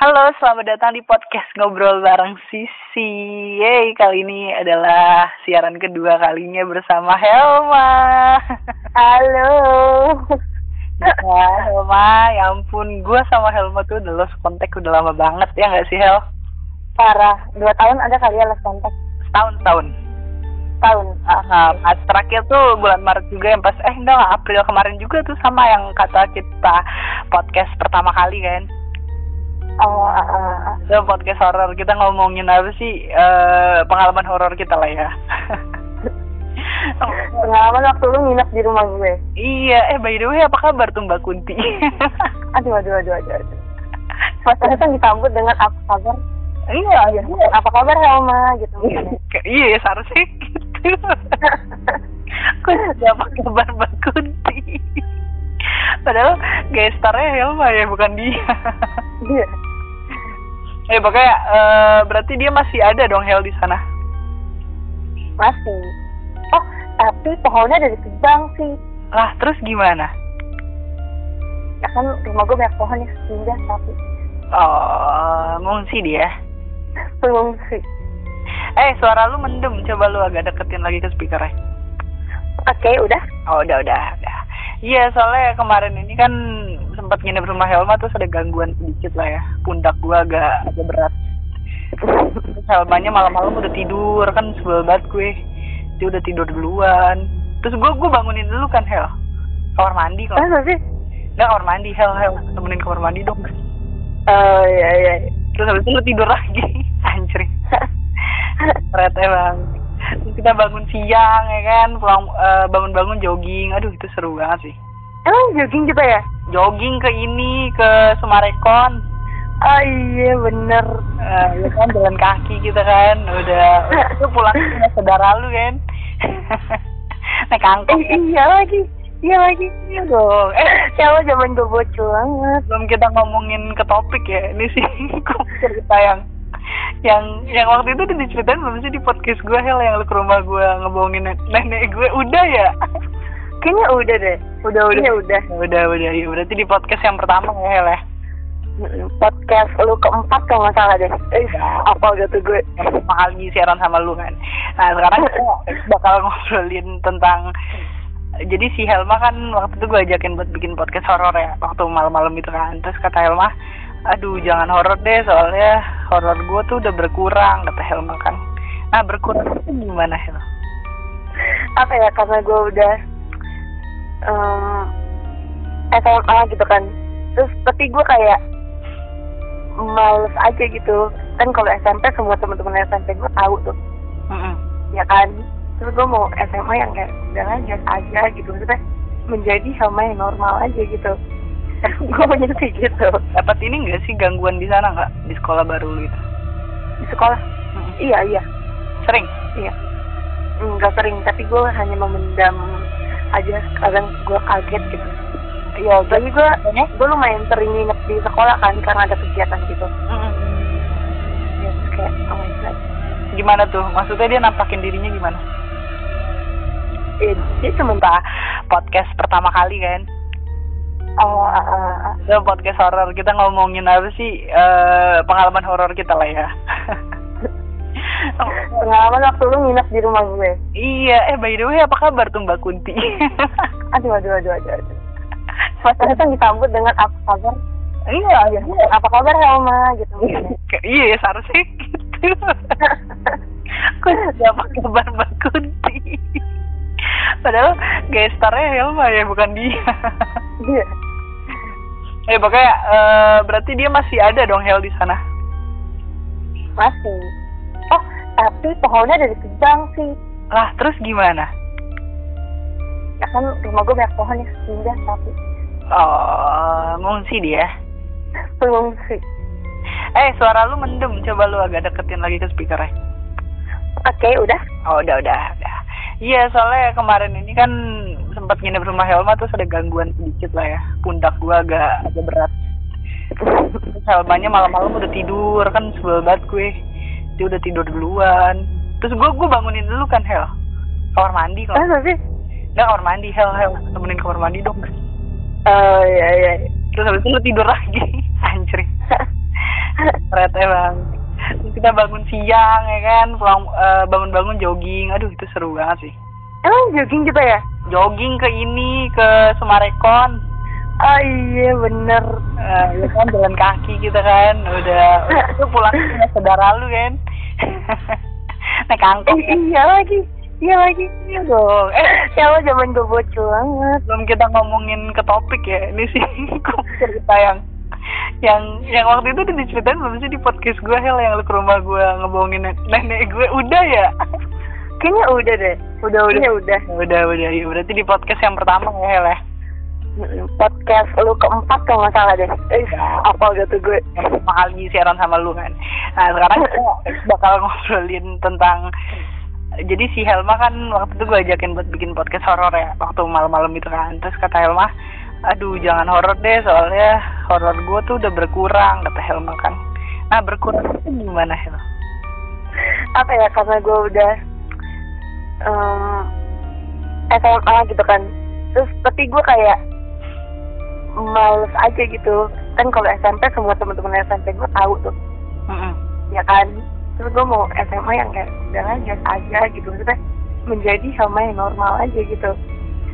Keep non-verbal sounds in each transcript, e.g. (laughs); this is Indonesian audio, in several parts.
Halo, selamat datang di podcast Ngobrol Bareng Sisi. Yeay, kali ini adalah siaran kedua kalinya bersama Helma. Halo. Ya, Helma, ya ampun, gue sama Helma tuh udah lost kontak udah lama banget ya nggak sih Hel? Parah. Dua tahun ada kali ya lost kontak. Setahun, setahun. Tahun. Pas terakhir tuh bulan Maret juga yang pas, eh enggak, April kemarin juga tuh sama yang kata kita podcast pertama kali kan. Oh, uh, uh, uh. Podcast horor kita ngomongin apa sih eh pengalaman horor kita lah ya. (laughs) Pengalaman waktu lu nginep di rumah gue. iya, eh by the way apa kabar tuh Mbak Kunti? (laughs) Aduh, aduh, aduh, aduh. aduh. Pas disambut dengan apa kabar? iya, iya. Apa kabar Helma gitu. (laughs) Iya, ya, seharusnya gitu. Kok apa kabar Mbak Kunti? Padahal gestarnya Helma ya, bukan dia. Iya. Eh, pokoknya eh, berarti dia masih ada dong Hel di sana. Masih. Oh, tapi pohonnya dari tebang sih. Lah, terus gimana? Ya kan rumah gue banyak pohon ya, pindah tapi Oh, ngungsi dia. (laughs) pengungsi. Eh, suara lu mendem. Coba lu agak deketin lagi ke speakernya. Oke, udah. Oh, udah, udah, udah. Iya, soalnya kemarin ini kan sempat nginep rumah Helma terus ada gangguan sedikit lah ya. Pundak gua agak agak berat. Terus Helmanya malam-malam udah tidur kan sebel banget gue. Dia udah tidur duluan. Terus gua gua bangunin dulu kan Hel. Kamar mandi kalau Masa sih? Enggak kamar mandi Hel Hel temenin kamar mandi dong. Oh, iya, iya. Terus habis itu lu tidur lagi. (laughs) Anjir. Rete bang. Terus kita bangun siang ya kan, pulang eh, bangun-bangun jogging. Aduh itu seru banget sih. Emang jogging kita ya? Jogging ke ini ke Sumarekon. Oh iya bener. Eh, ya kan jalan kaki kita kan udah itu pulang sama saudara lu kan. (laughs) Naik angkot. Eh, iya lagi. Iya lagi. Iya dong. Eh, lo zaman gue bocil banget. belum kita ngomongin ke topik ya. Ini sih (laughs) cerita yang yang yang waktu itu udah diceritain belum sih di podcast gue Hel yang lu ke rumah gue ngebohongin nen- nenek gue udah ya Kayaknya udah deh. udah udah Iya udah. udah udah ya berarti di podcast yang pertama ya Hel ya Podcast lu keempat kalau nggak salah deh. Eh, apa gitu gue. yang pertama kali siaran sama lu kan nah sekarang kita bakal ngobrolin tentang jadi si Helma kan waktu itu gue ajakin buat bikin podcast horor ya waktu malam-malam itu kan terus kata Helma aduh jangan horor deh soalnya horor gue tuh udah berkurang kata Helma kan nah berkurang itu gimana Hel? Apa ya karena gue udah em, SMA gitu kan. Terus tapi gue kayak males aja gitu. Kan kalau SMP semua teman-teman SMP gue tahu tuh. Mm-mm. ya kan terus gue mau SMA yang kayak udah biasa aja gitu maksudnya menjadi sama yang normal aja gitu (laughs) gue jadi kayak gitu dapat ini enggak sih gangguan di sana nggak di sekolah baru lu itu di sekolah Mm-mm. iya iya sering iya nggak sering tapi gue hanya memendam aja kadang gue kaget gitu. Iya lagi gue gue lumayan sering nginep di sekolah kan karena ada kegiatan gitu. Mm-mm. ya terus kayak oh my god. Gimana tuh? Maksudnya dia nampakin dirinya gimana? Eh, dia cuma podcast pertama kali kan? Oh ah, ah. itu podcast horor kita ngomongin apa sih eh pengalaman horor kita lah ya (laughs) pengalaman waktu lu nginep di rumah gue iya eh by the way apa kabar tuh Mbak Kunti (laughs) aduh aduh aduh aduh, aduh. Pas datang disambut dengan apa kabar? iya iya Apa kabar Helma gitu. Iya ya seharusnya gitu (laughs) kok jadi apa kabar Mbak Kunti padahal gestarnya Helma ya bukan dia Iya. eh pokoknya eh, berarti dia masih ada dong Hel di sana Masih. Tapi pohonnya dari tebang sih. lah terus gimana Ya kan rumah gue banyak pohon ya, pindah tapi oh ngungsi dia (laughs) pengungsi. eh suara lu mendem coba lu agak deketin lagi ke speakernya Oke, udah. Oh udah udah udah. Iya soalnya kemarin ini kan sempat nginep rumah Helma terus ada gangguan sedikit lah ya. Pundak gua agak agak berat. (laughs) Helmanya malam-malam udah tidur kan sebel banget gue. Dia udah tidur duluan. Terus gua gua bangunin dulu kan Hel. Kamar mandi kalau Masa sih? Enggak kamar mandi Hel Hel temenin kamar mandi dong. Oh iya iya. Terus habis itu lu tidur lagi. (laughs) Anjir. (laughs) kampret emang kita bangun siang ya kan pulang eh, bangun-bangun jogging aduh itu seru banget sih Emang jogging kita ya? jogging ke ini ke Sumarekon Oh iya bener. Eh, ya kan jalan kaki kita kan udah itu pulang sama saudara lu kan (laughs) naik angkot Eh, iya lagi. Iya lagi. Iya dong eh Ya lo zaman gue bocil banget. belum kita ngomongin ke topik ya ini sih (laughs) cerita yang yang yang waktu itu udah diceritain belum sih di podcast gue Hel yang lu ke rumah gue ngebohongin nen- nenek gue udah ya Kayaknya udah deh. udah udah Kayaknya udah. udah udah ya berarti di podcast yang pertama ya Hel ya Podcast lu keempat kalau nggak salah deh. Eh, apa gitu gue. pertama kali siaran sama lu kan nah sekarang kita (laughs) bakal ngobrolin tentang jadi si Helma kan waktu itu gue ajakin buat bikin podcast horor ya waktu malam-malam itu kan terus kata Helma aduh jangan horor deh soalnya horor gue tuh udah berkurang kata Helma kan nah berkurang itu gimana Hel? Apa ya karena gue udah um, SMA gitu kan. Terus tapi gue kayak males aja gitu. Kan kalau SMP semua teman-teman SMP gue tahu tuh. Mm-mm. ya kan? Terus gue mau SMA yang kayak udahlah biasa aja gitu. Maksudnya menjadi sama yang normal aja gitu.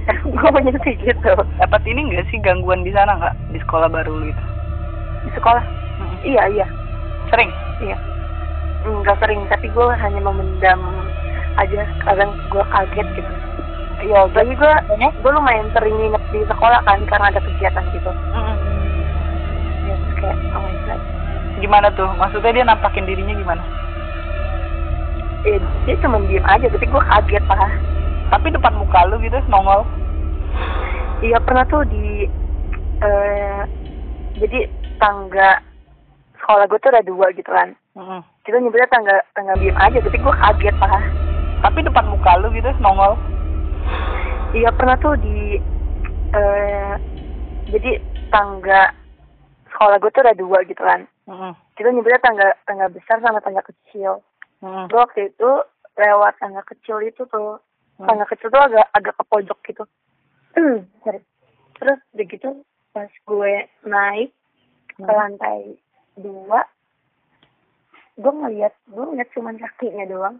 (laughs) Gue jadi kayak gitu. Dapat ini enggak sih gangguan di sana nggak? Di sekolah baru lu itu? Di sekolah? Mm-mm. iya iya. Sering? Iya. Nggak sering tapi gue hanya memendam aja. Kadang gue kaget gitu iya lagi gue gue lumayan sering nginep di sekolah kan karena ada kegiatan gitu Mm-mm. ya terus kayak oh my god gimana tuh maksudnya dia nampakin dirinya gimana eh, dia cuma diem aja tapi gue kaget lah tapi depan muka lu gitu nongol Iya pernah tuh di eh jadi tangga sekolah gue tuh ada dua gitu kan. Mm-mm. Kita nyebutnya tangga tangga biem aja, tapi gue kaget lah. tapi depan muka lu gitu nongol Iya pernah tuh di eh jadi tangga sekolah gue tuh ada dua gitu kan. Mm-mm. Kita nyebutnya tangga tangga besar sama tangga kecil. Mm-mm. Gue waktu itu lewat tangga kecil itu tuh Hmm. tangga kecil tuh agak agak ke pojok gitu. Sorry. Terus begitu pas gue naik ke Hmm. lantai dua gue ngeliat gue ngeliat cuman kakinya doang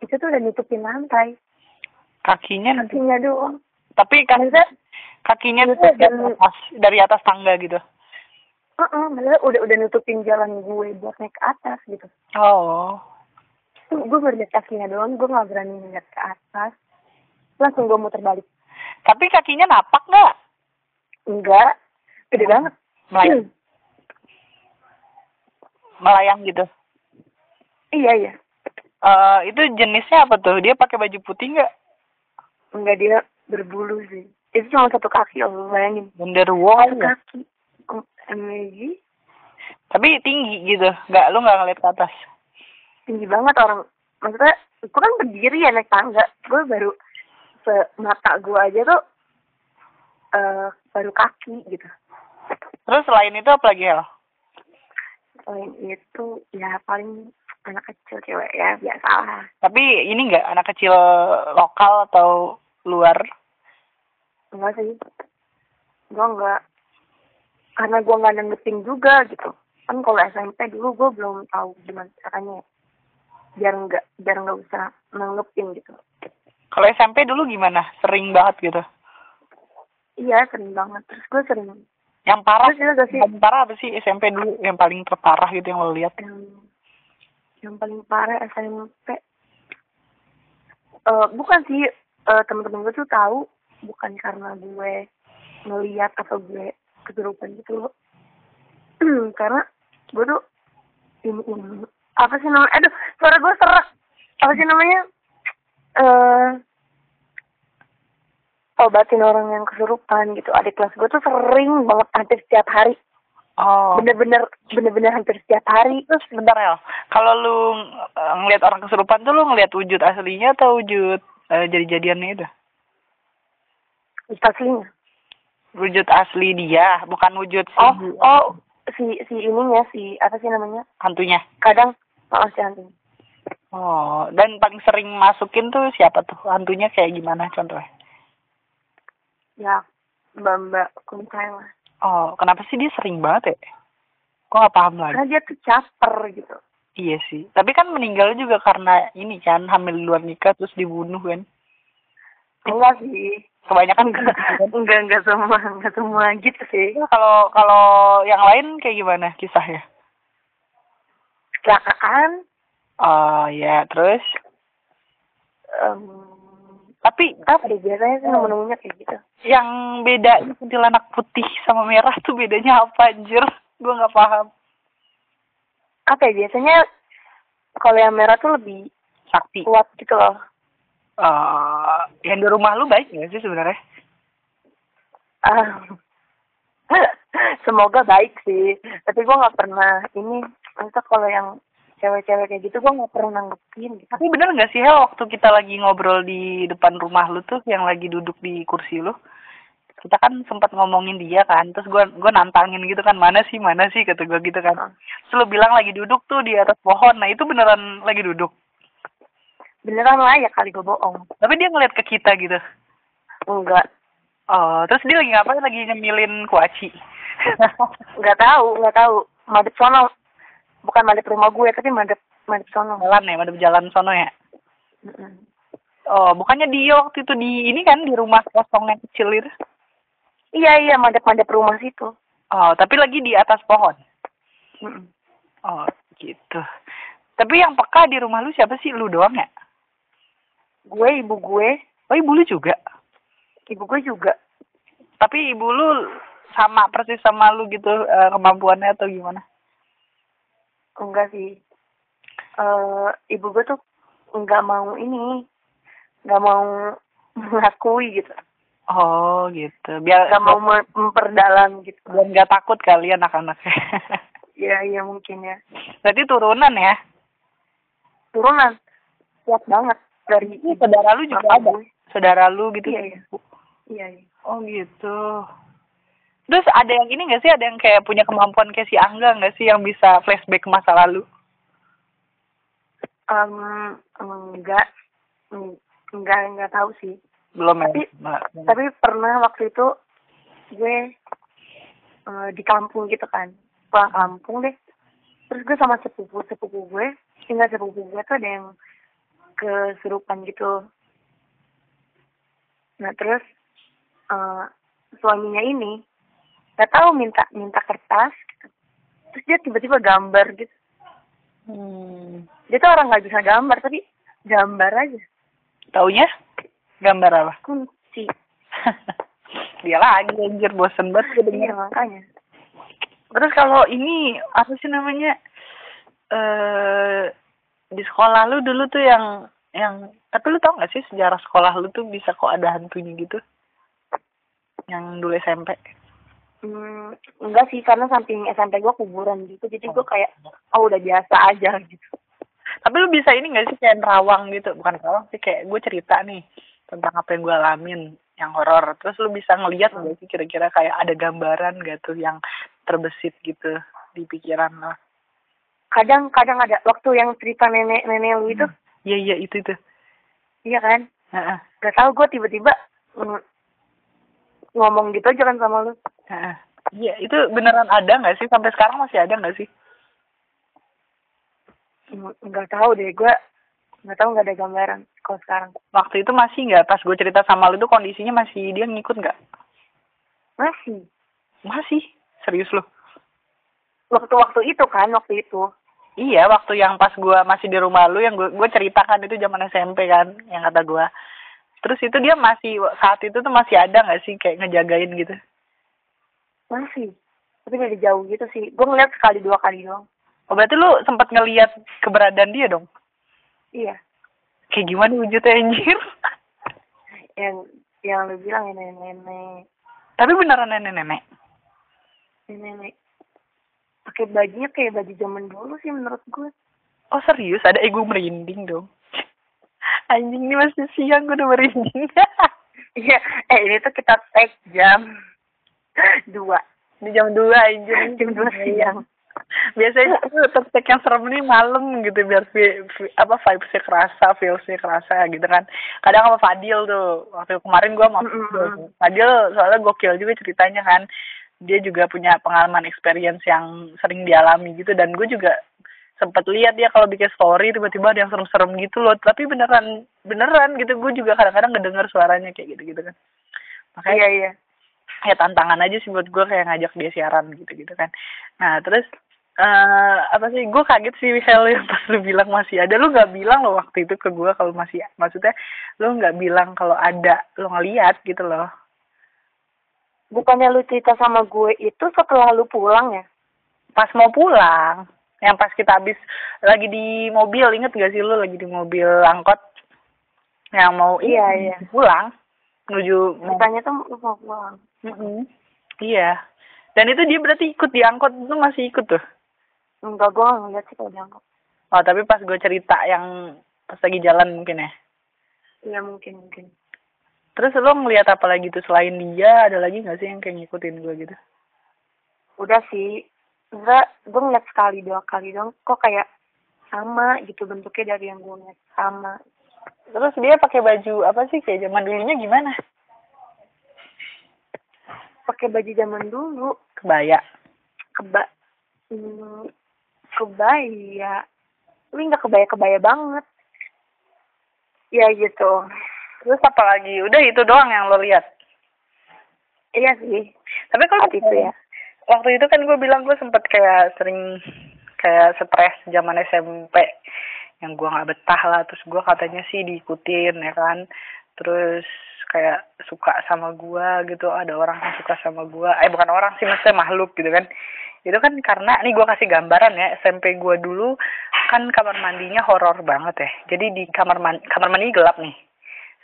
itu tuh udah nutupin lantai kakinya kakinya doang. Tapi kan maksudnya kakinya dari atas dari atas tangga gitu. Uh -uh, maksudnya udah udah nutupin jalan gue buat naik ke atas gitu. Oh. Tuh gue baru kakinya doang gue nggak berani ngeliat ke atas. Langsung gue muter balik. Tapi kakinya napak nggak? Enggak. Gede banget. Melayang. Melayang gitu? Iya iya. Eh itu jenisnya apa tuh? Dia pakai baju putih nggak enggak dia berbulu sih. Itu cuma satu kaki loh bayangin. Genderuwo satu ya? kaki. Amazing tapi tinggi gitu. Nggak lu nggak ngeliat ke atas. Tinggi banget orang. Maksudnya gue kan berdiri ya naik tangga. Gue baru se mata gue aja tuh eh baru kaki gitu. Terus selain itu apa lagi Hel? selain itu ya paling anak kecil cewek ya biasalah. Tapi ini nggak anak kecil lokal atau luar enggak sih. Gue enggak. Karena gue nggak nanggepin juga gitu. Kan kalau SMP dulu gue belum tahu gimana caranya ya. biar nggak biar nggak usah nanggepin gitu. Kalau SMP dulu gimana? Sering banget gitu? Iya sering banget. Terus gue sering. Yang parah terus sih? paling parah apa sih SMP dulu? Yang paling terparah gitu yang lo lihat? Yang yang paling parah SMP eh bukan sih eh teman-teman gue tuh tahu bukan karena gue ngeliat atau gue kesurupan gitu loh. (clears throat) Karena gue tuh ini ini apa sih namanya? Aduh suara gue serak. Apa sih namanya? Eh obatin orang yang kesurupan gitu. Adik kelas gue tuh sering banget hampir setiap hari. Oh. Bener-bener bener-bener hampir setiap hari. Terus sebentar ya kalau lu eh, ngelihat orang kesurupan tuh lu ngelihat wujud aslinya atau wujud eh, jadi-jadiannya itu. Aslinya wujud asli dia bukan wujud si oh oh si si ininya si apa sih namanya? Hantunya. Kadang oh si hantunya oh dan paling sering masukin tuh siapa tuh? Hantunya kayak gimana contohnya? Ya mbak mbak kuntai lah. Oh kenapa sih dia sering banget ya? Gue gak paham lagi. karena dia tuh caper gitu Iya sih. Tapi kan meninggal juga karena ini kan hamil di luar nikah terus dibunuh kan. enggak sih Kebanyakan enggak (laughs) enggak enggak semua enggak semua gitu sih kalau kalau yang lain kayak gimana kisahnya? kecelakaan Oh ya, terus em, tapi apa deh biasanya sih nemu-nemunya kayak gitu yang beda kuntilanak putih sama merah tuh bedanya apa anjir? Gue nggak paham. Apa ya biasanya kalau yang merah tuh lebih Sakti. kuat gitu loh Eh, yang di rumah lu baik nggak sih sebenarnya? Ah. (laughs) semoga baik sih tapi gua nggak pernah ini untuk kalau yang cewek-cewek kayak gitu gua nggak pernah nanggepin gitu. Tapi bener nggak sih Hel waktu kita lagi ngobrol di depan rumah lu tuh yang lagi duduk di kursi lu? Kita kan sempat ngomongin dia kan, terus gua gua nantangin gitu kan, mana sih, mana sih kata gua gitu kan. Ah. Terus lu bilang lagi duduk tuh di atas pohon, nah itu beneran lagi duduk. beneran lah ya kali gue bohong Tapi dia ngeliat ke kita gitu. enggak Oh, terus dia lagi ngapain? Lagi nyemilin kuaci. (laughs) nggak tahu nggak tahu madep sono bukan madep rumah gue tapi madep madep sono jalan ya, madep jalan sono ya. Mm-mm. Oh, bukannya dia waktu itu di ini kan di rumah kosong yang kecil itu? Iya iya madep rumah situ Oh, tapi lagi di atas pohon. Mm-mm. Oh, gitu. Tapi yang peka di rumah lu siapa sih? Lu doang ya? gue ibu gue Oh, ibu lu juga. ibu gue juga Tapi ibu lu sama persis sama lu gitu eh, kemampuannya atau gimana? enggak sih eh ibu gue tuh nggak mau ini nggak mau (laughs) mengakui gitu Oh, gitu. Biar nggak mau mem- memperdalam gitu biar nggak takut kali anak-anaknya. iya iya mungkin ya Berarti turunan ya? turunan kuat banget dari Ini saudara lu juga ada? gue. Saudara lu gitu? Iya, iya. iya iya Oh, gitu. Terus ada yang ini nggak sih? Ada yang kayak punya kemampuan kayak si Angga nggak sih yang bisa flashback ke masa lalu? Em, enggak Eng- enggak enggak tahu sih Belum ya? Tapi- Nah, tapi pernah waktu itu gue eh, di kampung gitu kan. Pulang kampung deh. Terus gue sama sepupu sepupu gue tinggal sepupu gue tuh ada yang kesurupan gitu. Nah terus eh, suaminya ini nggak tahu minta minta kertas. Gitu. terus dia tiba-tiba gambar gitu. Hmm. dia tuh orang nggak bisa gambar tapi gambar aja. Taunya gambar apa? kunci (laughs) Dia lagi anjir bosen banget gue denger. iya makanya Terus kalau ini apa sih namanya? Eh di sekolah lu dulu tuh yang yang tapi lu tau gak sih sejarah sekolah lu tuh bisa kok ada hantunya gitu? Yang dulu SMP. Hmm, enggak sih karena samping SMP gue kuburan gitu jadi gue kayak oh udah biasa aja gitu Tapi lu bisa ini gak sih kayak nerawang gitu? Bukan nerawang sih kayak gue cerita nih tentang apa yang gue alamin yang horor. Terus lu bisa ngeliat gak sih kira-kira kayak ada gambaran gak tuh yang terbesit gitu di pikiran lo? kadang kadang ada waktu yang cerita nenek nenek lu itu Iya iya itu itu. iya kan Heeh. gak tahu gue tiba-tiba mm, ngomong gitu aja kan sama lu Heeh. Iya itu beneran ada nggak sih sampai sekarang masih ada nggak sih? Nggak tahu deh gue nggak tahu nggak ada gambaran kalau sekarang Waktu itu masih nggak pas gue cerita sama lu itu kondisinya masih dia ngikut nggak? masih Masih serius lu? waktu-waktu itu kan waktu itu Iya waktu yang pas gue masih di rumah lu yang gue gue ceritakan itu zaman SMP kan yang kata gue. Terus itu dia masih saat itu tuh masih ada nggak sih kayak ngejagain gitu? masih tapi dari jauh gitu sih gue ngeliat sekali dua kali doang Oh berarti lu sempat ngeliat keberadaan dia dong? Iya Kayak gimana wujudnya anjir? (laughs) yang yang lu bilang nenek-nenek Tapi beneran nenek-nenek? nenek pakai bajunya kayak baju zaman dulu sih menurut gue Oh serius? Ada ego merinding dong? (laughs) Anjing ini masih siang gue udah merinding. (laughs) iya eh ini tuh kita tag jam dua Di jam 2 anjing. jam dua siang Biasanya itu tetep yang serem nih malam gitu biar vi, vi- apa vibes-nya kerasa, feels-nya kerasa gitu kan. Kadang sama Fadil tuh. Waktu kemarin gua sama. Fadil. Soalnya gokil juga ceritanya kan. dia juga punya pengalaman experience yang sering dialami gitu dan gue juga sempat lihat dia kalau bikin story tiba-tiba ada yang serem-serem gitu loh tapi beneran beneran gitu gue juga kadang-kadang ngedenger suaranya kayak gitu-gitu kan makanya iya iya ya tantangan aja sih buat gue kayak ngajak dia siaran gitu-gitu kan nah terus eh apa sih? Gue kaget sih Hel yang pas lu bilang masih ada. Lu nggak bilang loh waktu itu ke gue kalau masih maksudnya lu nggak bilang kalau ada lu ngeliat gitu loh. Bukannya lu cerita sama gue itu setelah lu pulang ya? Pas mau pulang yang pas kita habis lagi di mobil inget gak sih lu lagi di mobil angkot? Yang mau Iya, iya. pulang menuju ceritanya tuh mau pulang. Mm-mm. iya. Dan itu dia berarti ikut di angkot itu masih ikut tuh enggak gue nggak ngeliat sih kalau diangkut oh tapi pas gue cerita yang pas lagi jalan mungkin ya? Iya mungkin mungkin. Terus lo ngeliat apa lagi tuh selain dia? Ada lagi nggak sih yang kayak ngikutin gue gitu? Udah sih. Enggak gue ngeliat sekali dua kali dong kok kayak sama gitu bentuknya dari yang gue ngeliat. Sama. Terus dia pakai baju apa sih? Kayak zaman dulunya gimana? Pakai baju zaman dulu. Kebaya. Keba hmm, kebaya tapi nggak kebaya kebaya banget. Ya gitu. Terus apa lagi? Udah itu doang yang lo lihat? Iya sih. Tapi kalau itu ya. waktu itu kan gue bilang gue sempet kayak sering kayak stres zaman SMP yang gue nggak betah lah. Terus gue katanya sih diikutin ya kan? Terus kayak suka sama gue gitu. Ada orang yang suka sama gue eh bukan orang sih maksudnya makhluk gitu kan itu kan karena nih gue kasih gambaran ya SMP gue dulu kan kamar mandinya horor banget ya. Jadi di kamar mandi kamar mandi gelap nih.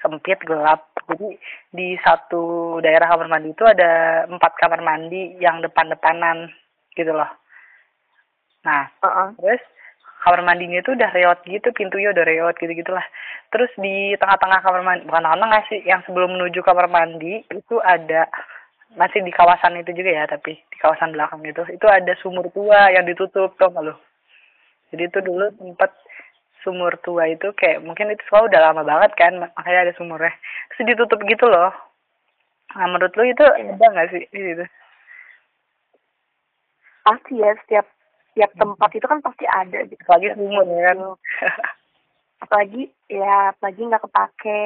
Sempit gelap. Jadi di satu daerah kamar mandi itu ada empat kamar mandi yang depan-depanan gitu loh. Nah Heeh. terus kamar mandinya itu udah reot gitu pintunya udah reot gitu gitulah terus di tengah-tengah kamar mandi bukan tengah-tengah sih yang sebelum menuju kamar mandi itu ada masih di kawasan itu juga ya tapi di kawasan belakang itu. Itu ada sumur tua yang ditutup tau gak lo jadi itu dulu tempat sumur tua itu kayak mungkin itu soal udah lama banget kan makanya ada sumurnya. Terus ditutup gitu loh. Nah menurut lu itu Iya. ada nggak sih di situ? Pasti ya setiap setiap tempat itu kan pasti ada gitu. Apalagi sumur ya kan. Apalagi ya apalagi nggak kepake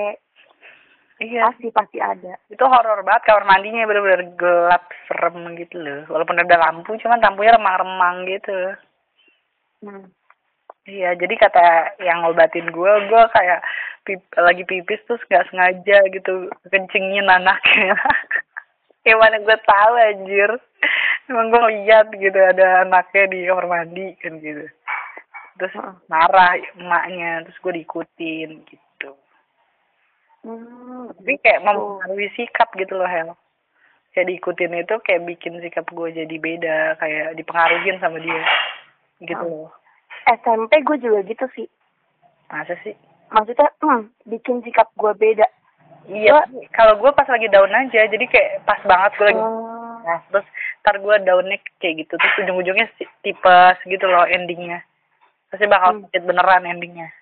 iya. Pasti pasti ada. Itu horor banget kamar mandinya bener-bener gelap serem gitu loh. Walaupun ada lampu cuman lampunya remang-remang gitu. Hmm. iya jadi kata yang ngobatin gue gue kayak pip, lagi pipis terus nggak sengaja gitu kencingin anaknya. (laughs) Yang mana gue tahu anjir. Emang gue lihat gitu ada anaknya di kamar mandi kan gitu. Terus marah emaknya terus gue diikutin gitu Hmm, tapi kayak gitu. mempengaruhi sikap gitu loh Hel. Kayak diikutin itu kayak bikin sikap gue jadi beda kayak dipengaruhin sama dia. Gitu Oh. loh. SMP gue juga gitu sih. Masa sih? Maksudnya hmm, bikin sikap gue beda. Iya kalau gue pas lagi down aja jadi kayak pas banget gue lagi Oh, nah terus ntar gue downnya kayak gitu terus ujung-ujungnya tipes gitu loh endingnya. Pasti bakal Hmm. sakit beneran endingnya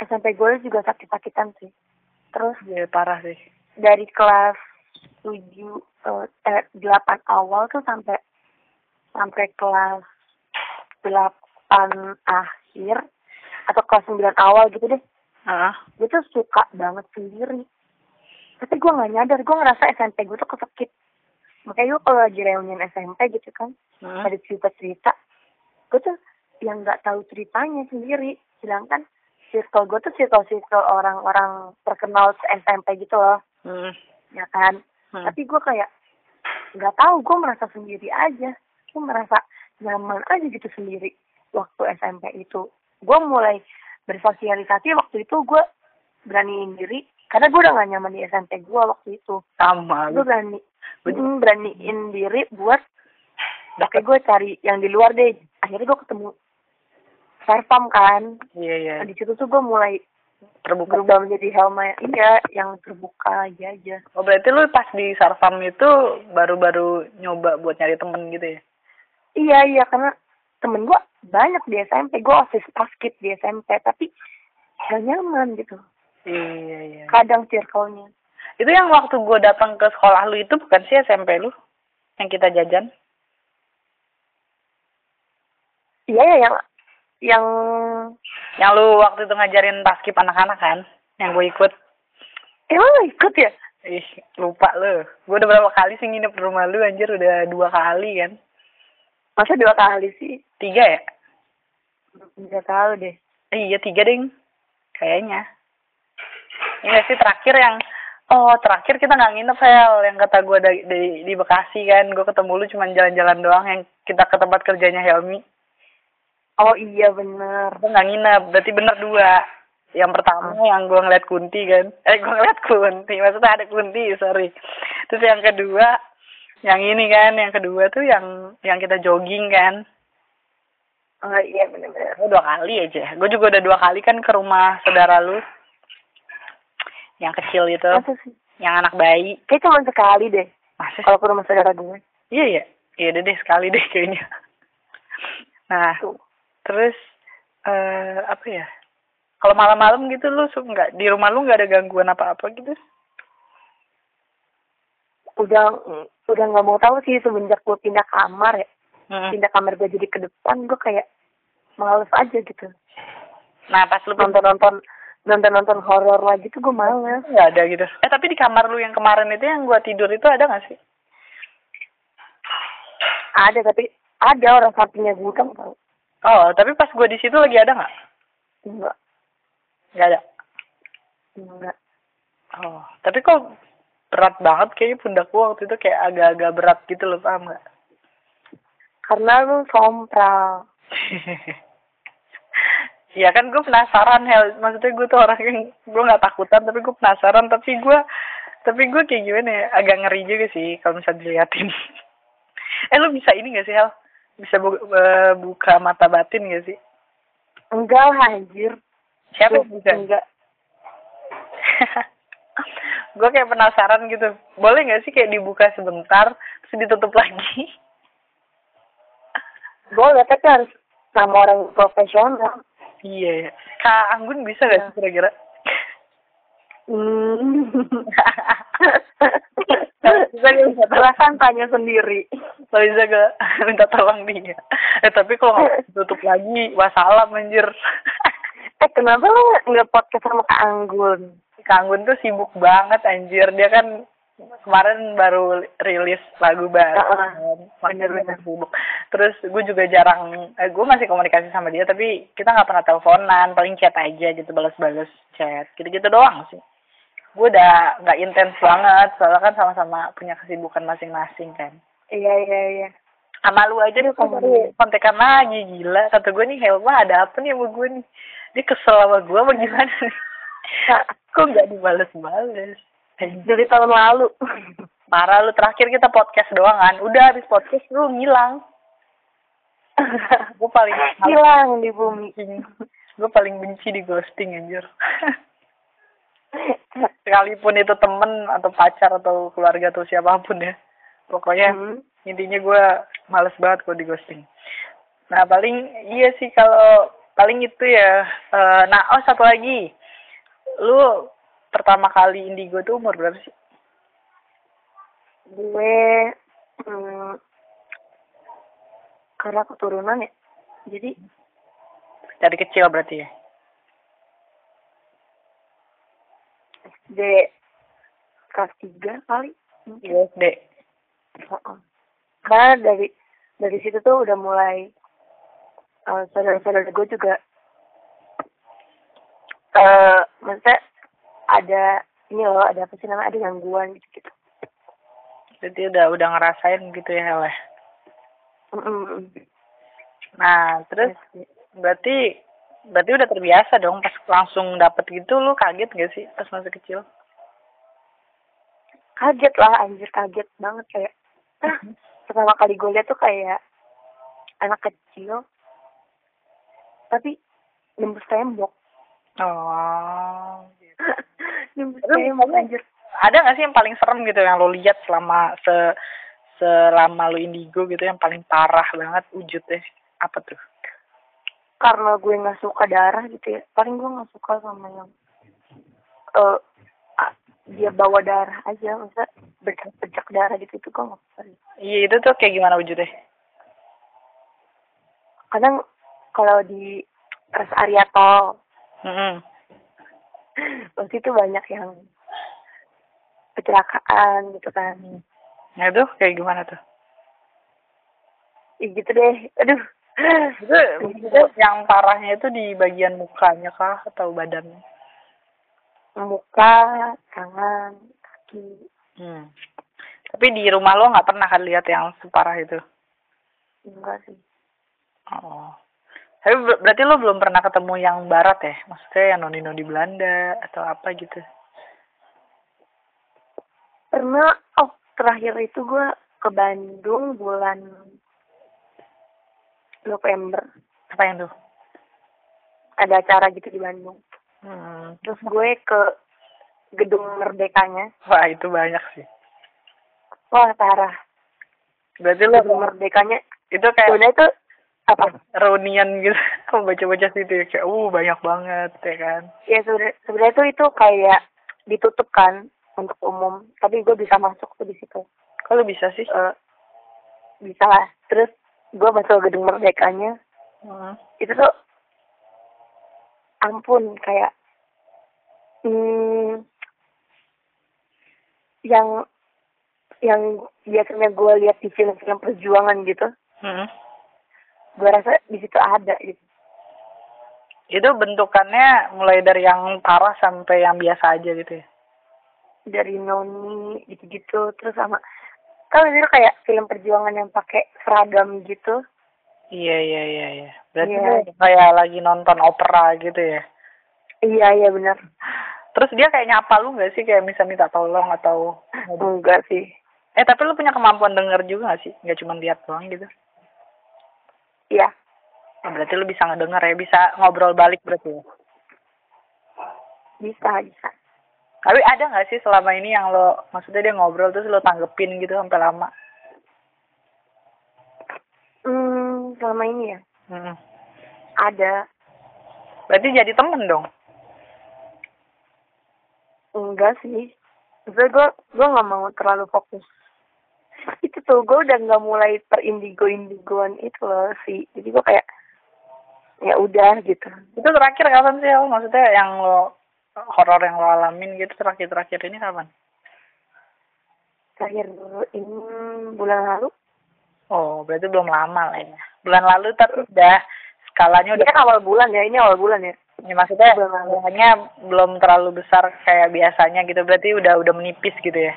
SMP gue juga sakit-sakitan sih. Terus ya parah sih. dari kelas tujuh eh, eh, delapan awal tuh sampai sampai kelas delapan akhir atau kelas sembilan awal gitu deh. Ah gue tuh suka banget sendiri. Tapi gue nggak nyadar gue ngerasa SMP gue tuh kesekip makanya gue kalau lagi reunian SMP gitu kan Hmm. ada cerita-cerita gue tuh yang nggak tahu ceritanya sendiri. Sedangkan circle gue tuh circle-circle orang-orang terkenal SMP gitu loh. Hmm. ya kan? Hmm. tapi gue kayak nggak tahu gue merasa sendiri aja. Gue merasa nyaman aja gitu sendiri waktu SMP itu. Gue mulai bersosialisasi waktu itu gue beraniin diri karena gue udah gak nyaman di SMP gue waktu itu. Sama. Gue berani mm, beraniin diri buat oke gue cari yang di luar deh. Akhirnya gue ketemu Serpam kan. Iya iya. Nah, di situ tuh gue mulai terbuka. Berubah menjadi Helma iya yang terbuka aja aja. Oh berarti lu pas di sarfam itu baru-baru nyoba buat nyari temen gitu ya? Iya iya karena temen gue banyak di SMP gue osis basket di SMP tapi gak nyaman gitu. Iya iya. Kadang circle-nya. Itu yang waktu gue datang ke sekolah lu itu bukan sih SMP lu? Yang kita jajan? Iya ya yang yang Yang lu waktu itu ngajarin taskip anak-anak kan? Yang gue ikut. emang lo ikut ya? Ih, lupa lu. Gue udah berapa kali sih nginep di rumah lu anjir udah dua kali kan? Masa dua kali sih? Tiga ya? Nggak tahu deh. Eh, iya tiga ding. Kayaknya. Iya sih terakhir yang Oh terakhir kita nggak nginep Hel yang kata gue di, di, di Bekasi kan gue ketemu lu cuma jalan-jalan doang yang kita ke tempat kerjanya Helmi Oh iya bener. gue nggak nginep berarti bener dua. Yang pertama yang gue ngeliat Kunti kan? Eh gue ngeliat Kunti maksudnya ada Kunti sorry. Terus yang kedua yang ini kan? Yang kedua tuh yang yang kita jogging kan? Oh iya bener-bener. Gue dua kali aja. Gue juga udah dua kali kan ke rumah saudara lu. Yang kecil itu. Yang anak bayi. Kayak cuma sekali deh. masa sih? Kalau ke rumah saudara gue. iya iya. Iya udah deh sekali deh kayaknya. Nah Tuh. Terus eh apa ya kalau malam-malam gitu lu nggak di rumah lu nggak ada gangguan apa-apa gitu Udah udah nggak mau tahu sih semenjak gue pindah kamar ya. Mm. Pindah kamar gue jadi ke depan gue kayak males aja gitu. nah pas lu Nonton nonton nonton nonton horor lagi tuh gue males. nggak ada gitu eh tapi di kamar lu yang kemarin itu yang gua tidur itu ada nggak sih Ada tapi ada orang sampingnya gudang tau. Oh tapi pas gua di situ lagi ada nggak Enggak. nggak ada Enggak. oh tapi kok berat banget kayaknya pundak gua waktu itu kayak agak-agak berat gitu loh paham nggak Karena lu sompral. (laughs) Iya kan gue penasaran Hel, maksudnya gue tuh orang yang gue nggak takutan tapi gue penasaran tapi gue tapi gue kayak gimana ya agak ngeri juga sih kalau misalnya diliatin. (laughs) eh lu bisa ini gak sih Hel? Bisa bu buka mata batin gak sih? Enggak anjir. Siapa yang bisa? Enggak. (laughs) gue kayak penasaran gitu. Boleh gak sih kayak dibuka sebentar terus ditutup lagi? (laughs) Boleh tapi harus sama orang profesional. iya. ya. Kak Anggun bisa gak sih kira-kira? Hmm. (laughs) Bisa bisa Silahkan tanya sendiri. Kalau bisa gak minta tolong dia. Eh tapi kalau (laughs) tutup lagi, wassalam anjir. eh kenapa lo nggak podcast sama Kak Anggun? Kang Gun tuh sibuk banget anjir. Dia kan kemarin baru rilis lagu baru. Heeh. kan. Makanya Bener-bener. dia sibuk. Terus gue juga jarang, eh, gue masih komunikasi sama dia, tapi kita nggak pernah teleponan, paling chat aja gitu, balas-balas chat. Gitu-gitu doang sih. Gue udah nggak intens banget, soalnya kan sama-sama punya kesibukan masing-masing kan. Iya iya iya. sama lu aja Sama baru kontekan lagi gila. Kata gue nih Helma ada apa nih sama gue nih? Dia kesel sama gue apa gimana nih? Nah, kok nggak dibales-bales? Dari tahun lalu. parah lu terakhir kita podcast doang kan? Udah habis podcast lu ngilang. Gue paling Hilang di bumi. gue paling benci di ghosting anjir (laughs) sekalipun itu temen atau pacar atau keluarga atau siapa pun ya. Pokoknya Hmm. intinya gue males banget kalau di ghosting. Nah paling iya sih kalau paling itu ya eh, nah oh satu lagi. Lu pertama kali indigo tuh umur berapa sih? Gue hmm, karena keturunan ya. Jadi dari kecil berarti ya SD kelas tiga kali. mungkin. Iya, SD Heeh. Karena dari dari situ tuh udah mulai eh, saudara-saudara gue juga eh maksudnya ada ini loh ada apa sih namanya ada gangguan gitu gitu. jadi udah udah ngerasain gitu ya Hel ya? nah terus berarti berarti udah terbiasa dong pas langsung dapet gitu lu kaget gak sih pas masih kecil? Kaget lah anjir kaget banget kayak ah, pertama kali gue lihat tuh kayak anak kecil tapi nembus tembok. Oh (laughs) nembus Terus tembok anjir. ada gak sih yang paling serem gitu yang lo lihat selama se selama lo indigo gitu yang paling parah banget wujudnya? Apa tuh karena gue nggak suka darah gitu ya. Paling gue nggak suka sama yang eh dia bawa darah aja masa bercak darah gitu itu kok nggak iya itu tuh kayak gimana wujudnya? Kadang kalau di rest area tol mm waktu itu banyak yang kecelakaan gitu kan. Nah itu kayak gimana tuh? Ya gitu deh. Aduh itu, yang parahnya itu di bagian mukanya kah atau badannya? Muka tangan kaki. Hmm. tapi di rumah lo nggak pernah kan lihat yang separah itu? Enggak sih. Oh. Tapi ber- berarti lo belum pernah ketemu yang barat ya? Maksudnya yang noni noni Belanda atau apa gitu? Pernah. Oh terakhir itu gue ke Bandung bulan November. Apa yang tuh? Ada acara gitu di Bandung. Hmm. terus gue ke gedung merdekanya. Wah itu banyak sih. Wah parah. Berarti lo gedung merdekanya. itu kayak sebenarnya itu apa? reunian gitu. (laughs) Kamu baca-baca situ ya kayak uh banyak banget ya kan? Ya sebenarnya sebenarnya itu itu kayak ditutup kan untuk umum. Tapi gue bisa masuk tuh di situ. Kalau bisa sih? Eh, bisa lah. Terus gue masuk gedung merdekanya hmm. itu tuh ampun kayak hmm, yang yang biasanya gue lihat di film-film perjuangan gitu Hmm. gue rasa di situ ada gitu itu bentukannya mulai dari yang parah sampai yang biasa aja gitu ya dari noni gitu-gitu terus sama kan itu kayak film perjuangan yang pakai seragam gitu? Iya iya iya iya. Berarti lo kayak lagi nonton opera gitu ya? Iya iya benar. Terus dia kayak nyapa lu nggak sih? Kayak misal minta tolong atau enggak sih. Eh tapi lu punya kemampuan denger juga nggak sih? Nggak cuma lihat doang gitu? Iya. Oh, berarti lu bisa ngedenger ya? Bisa ngobrol balik berarti ya? Bisa bisa tapi ada nggak sih selama ini yang lo maksudnya dia ngobrol terus lo tanggepin gitu sampai lama? Hmm selama ini ya? Hmm. ada. Berarti jadi temen dong? Enggak sih. Maksudnya gue gue nggak mau terlalu fokus. Itu tuh gue udah nggak mulai terindigo indigoan itu loh sih jadi gue kayak ya udah gitu. Itu terakhir kapan sih lo maksudnya yang lo horor yang lo alamin gitu terakhir terakhir ini kapan? Terakhir ini bulan lalu. Oh berarti belum lama lah ya bulan lalu tapi udah skalanya ini udah kan awal bulan ya ini awal bulan ya. Ya, maksudnya skalanya belum terlalu besar kayak biasanya gitu. Berarti udah udah menipis gitu ya?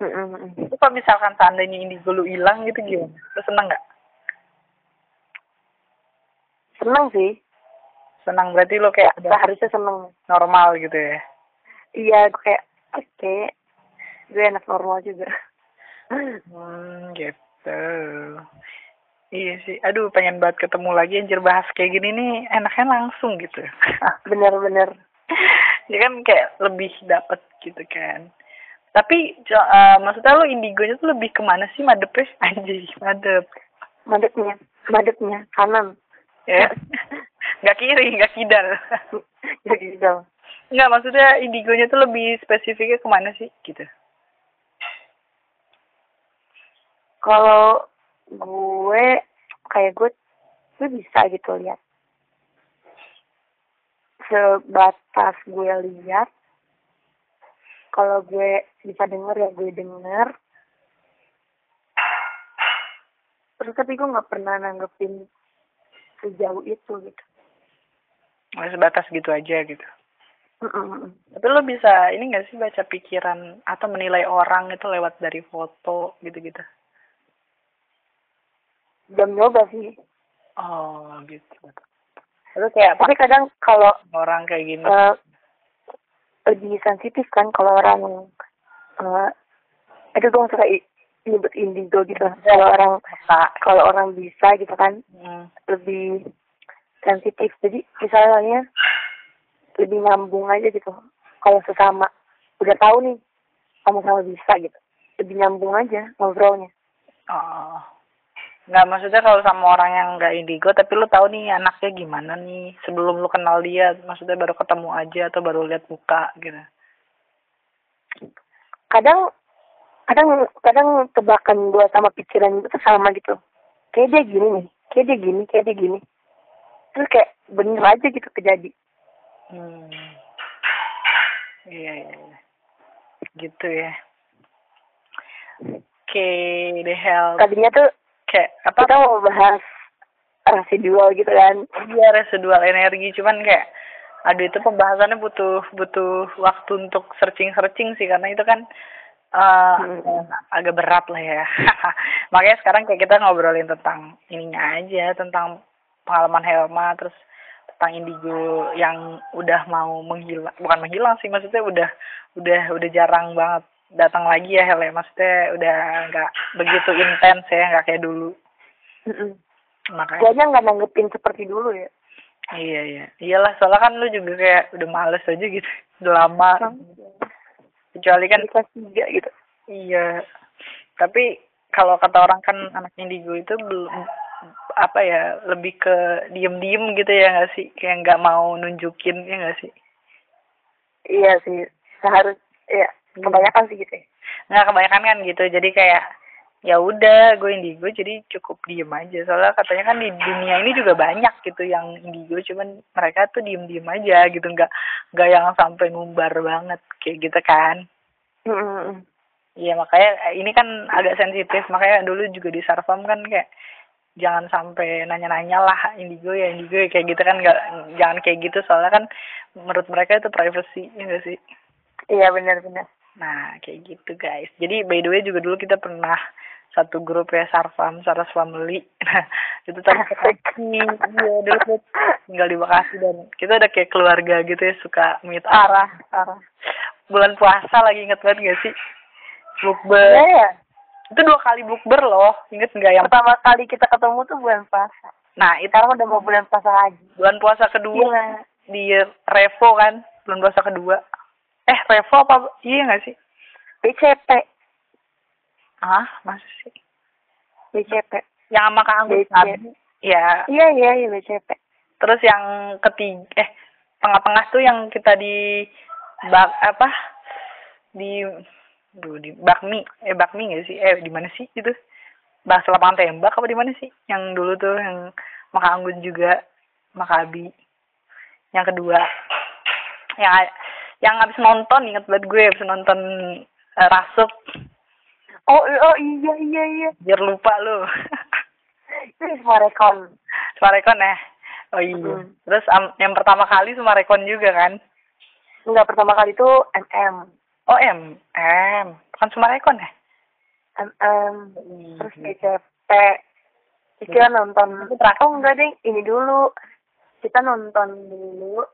Mm-mm. itu kalau misalkan seandainya indigo lu hilang gitu gimana? Lu seneng nggak? Seneng sih senang berarti lo kayak udah seharusnya seneng normal gitu ya? Iya gue kayak oke. Gue anak normal juga. Hmm gitu. Iya sih. Aduh pengen banget ketemu lagi anjir bahas kayak gini nih enaknya langsung gitu. (laughs) Bener-bener ya kan kayak lebih dapet gitu kan. Tapi eh, maksudnya lo indigonya tuh lebih ke mana sih? Madepnya (laughs) anjir madep. Madepnya madepnya kanan. Ya (laughs) nggak kiri nggak kidal. (laughs) Ya gitu nggak maksudnya indigonya tuh lebih spesifiknya ke mana sih? Gitu. Kalau gue kayak gue gue bisa gitu lihat. Sebatas gue lihat kalau gue bisa denger ya gue denger. Terus tapi gue nggak pernah nanggepin sejauh itu gitu Oh, sebatas gitu aja gitu. Mm-mm. tapi lo bisa ini nggak sih baca pikiran atau menilai orang itu lewat dari foto gitu-gitu? Belum nyoba sih. Oh gitu. Terus kayak tapi kadang kalau orang kayak gini. eh, lebih sensitif kan kalau orang uh, itu nggak suka nyebut indigo gitu. Kalau orang kalau orang bisa gitu kan hmm, lebih sensitif. Jadi misalnya lebih nyambung aja gitu. Kalau sesama udah tahu nih sama-sama bisa gitu. Lebih nyambung aja ngobrolnya. Oh. Nggak maksudnya kalau sama orang yang nggak indigo tapi lu tahu nih anaknya gimana nih? Sebelum lu kenal dia maksudnya baru ketemu aja atau baru lihat muka gitu? Kadang kadang kadang tebakan gue sama pikiran tuh sama gitu. Kayak dia gini nih kayak dia gini kayak dia gini terus kayak bener aja gitu kejadi Hmm. Iya, iya, iya. Gitu ya. Oke, the hell. tadinya tuh Kayak apa? kita mau bahas residual gitu kan Iya, residual energi. Cuman kayak, aduh itu pembahasannya butuh butuh waktu untuk searching-searching sih. Karena itu kan eh Hmm. agak berat lah ya. (laughs) Makanya sekarang kayak kita ngobrolin tentang ininya aja. Tentang pengalaman Helma. Terus tentang indigo yang udah mau menghilang. Bukan menghilang sih, maksudnya udah udah udah jarang banget datang lagi ya Hel ya. Maksudnya udah nggak begitu intens ya, nggak kayak dulu. Mm-mm. Makanya. aja nggak nanggepin seperti dulu ya Iya iya. Iyalah soalnya kan lu juga kayak udah males aja gitu. Udah lama. Kecuali kan kelas tiga gitu iya. Tapi kalau kata orang kan anak indigo itu belum apa ya lebih ke diem-diem gitu ya nggak sih? Kayak nggak mau nunjukin ya nggak sih? Iya sih seharus ya kebanyakan sih gitu ya. Nggak kebanyakan kan gitu jadi kayak ya udah gue indigo jadi cukup diem aja. Soalnya katanya kan di dunia ini juga banyak gitu yang indigo cuman mereka tuh diem diem aja gitu nggak nggak yang sampai ngumbar banget kayak gitu kan. Iya makanya eh, ini kan agak sensitif makanya dulu juga di sarfam kan kayak jangan sampai nanya-nanya lah indigo ya indigo ya kayak gitu kan nggak jangan kayak gitu soalnya kan menurut mereka itu privacy ya sih iya benar-benar Nah, kayak gitu guys. Jadi by the way juga dulu kita pernah satu grup ya Sarfam, Saras Family. (laughs) Nah, itu tadi. (laughs) Iya, dulu tinggal di Bekasi dan kita udah kayak keluarga gitu ya, suka meet up. arah arah Bulan puasa lagi inget banget gak sih? Bukber. ya Itu dua kali bukber loh. Inget nggak yang pertama kali kita ketemu tuh bulan puasa Nah, itu sekarang udah mau bulan puasa lagi bulan puasa kedua gila di Revo kan, bulan puasa kedua. Eh, Revo apa? Iya nggak sih? BCP Ah, masa sih? BCP Yang sama BC. Sabi. Ya, iya iya iya BCP Terus yang ketiga eh tengah-tengah tuh yang kita di bak apa di duh, di bakmi. Eh bakmi nggak sih? Eh di mana sih itu? Bahas lapangan tembak apa di mana sih? Yang dulu tuh yang maka anggun juga makabi yang kedua yang yang habis nonton inget banget gue habis nonton eh, rasup oh oh iya iya iya. Biar lupa lu. (laughs) Itu Sumarekon. Sumarekon ya oh iya. Mm. terus am- yang pertama kali Sumarekon juga kan? Enggak pertama kali tuh MM Oh M, M, bukan Sumarekon ya? MM terus Iya. BCP kita nonton. Itu terakhir. oh enggak deh ini dulu. Kita nonton dulu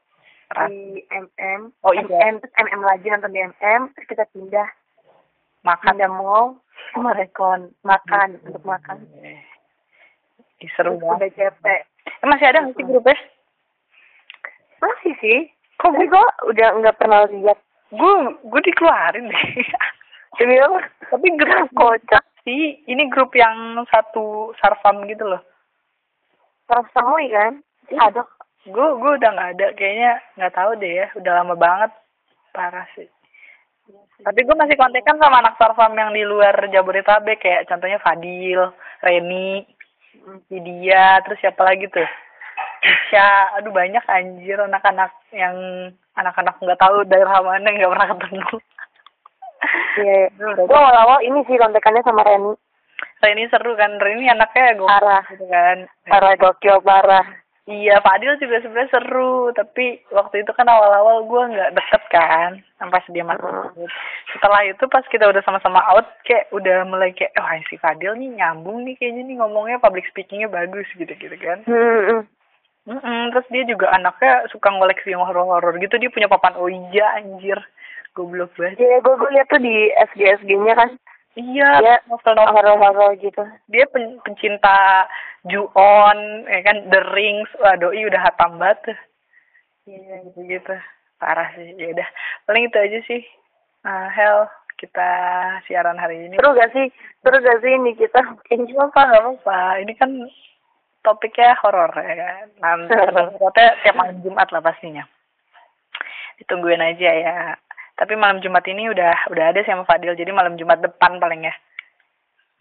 di MM Oh, iya. MM terus MM lagi nonton di MM terus kita pindah. Makan. pindah mall. Sama rekon makan. Untuk makan. Ih, seru terus banget. BCP Eh, masih ada nggak sih grupnya? masih sih. Kok gue udah nggak pernah lihat gue, gue dikeluarin deh. (laughs) demi apa Tapi grup kocak sih, ini grup yang satu sarfam gitu loh. terus semui kan ada Gue, gue udah nggak ada, kayaknya nggak tahu deh ya, udah lama banget. Parah sih. Tapi gue masih kontekan sama anak sarfam yang di luar Jabodetabek kayak contohnya Fadil, Reni, Lydia, terus siapa lagi tuh? Isya, aduh banyak anjir anak-anak yang anak-anak nggak tahu daerah mana nggak pernah ketemu. Iya, gue awal-awal ini sih kontekannya sama Reni Reni seru kan, Reni anaknya gue Parah. gitu kan. parah gokil parah Iya, Fadil juga sebenarnya seru, tapi waktu itu kan awal-awal gue nggak deket kan, sampai dia masuk. Hmm. Setelah itu pas kita udah sama-sama out, kayak udah mulai kayak, wah si Fadil nih nyambung nih kayaknya nih ngomongnya public speakingnya bagus gitu-gitu kan. hmm. Mm terus dia juga anaknya suka ngoleksi yang horor-horor gitu, dia punya papan Ouija anjir. Goblok banget. Iya, gue gue liat tuh di SG-SG-nya kan Iya, Dia novel-novel horor-horor gitu. dia pen- pencinta Ju-on, ya kan, The Rings, wah doi udah hatam banget. Iya, gitu-gitu. Parah sih, ya udah. Paling itu aja sih. Ah, Hel, kita siaran hari ini. Seru gak sih? Seru gak sih ini kita? Ini apa, nggak apa-apa. Ini kan topiknya horor ya kan. (laughs) Nanti, pokoknya tiap malam Jumat lah pastinya. Ditungguin aja ya. Tapi malam Jumat ini udah udah ada sih sama Fadil, jadi malam Jumat depan paling ya.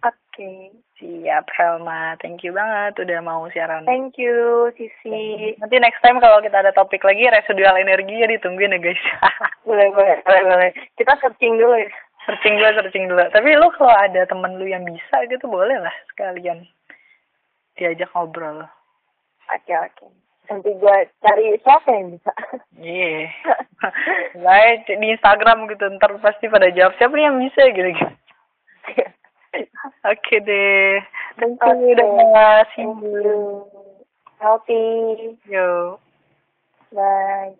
Oke. Siap Helma, thank you banget udah mau siaran. Thank you, Sisi. Nanti next time kalau kita ada topik lagi residual energi ya ditungguin ya guys. (laughs) boleh, boleh, boleh, boleh. Kita searching dulu ya. searching dulu, searching dulu. Tapi lu kalau ada temen lu yang bisa gitu boleh lah sekalian diajak ngobrol. Oke, oke. Nanti gue cari siapa yang bisa. Iya. (laughs) Baik di Instagram gitu ntar pasti pada jawab siapa nih yang bisa gitu gitu. Oke deh. Thank you Oke. udah see you. Healthy. Yo. Bye.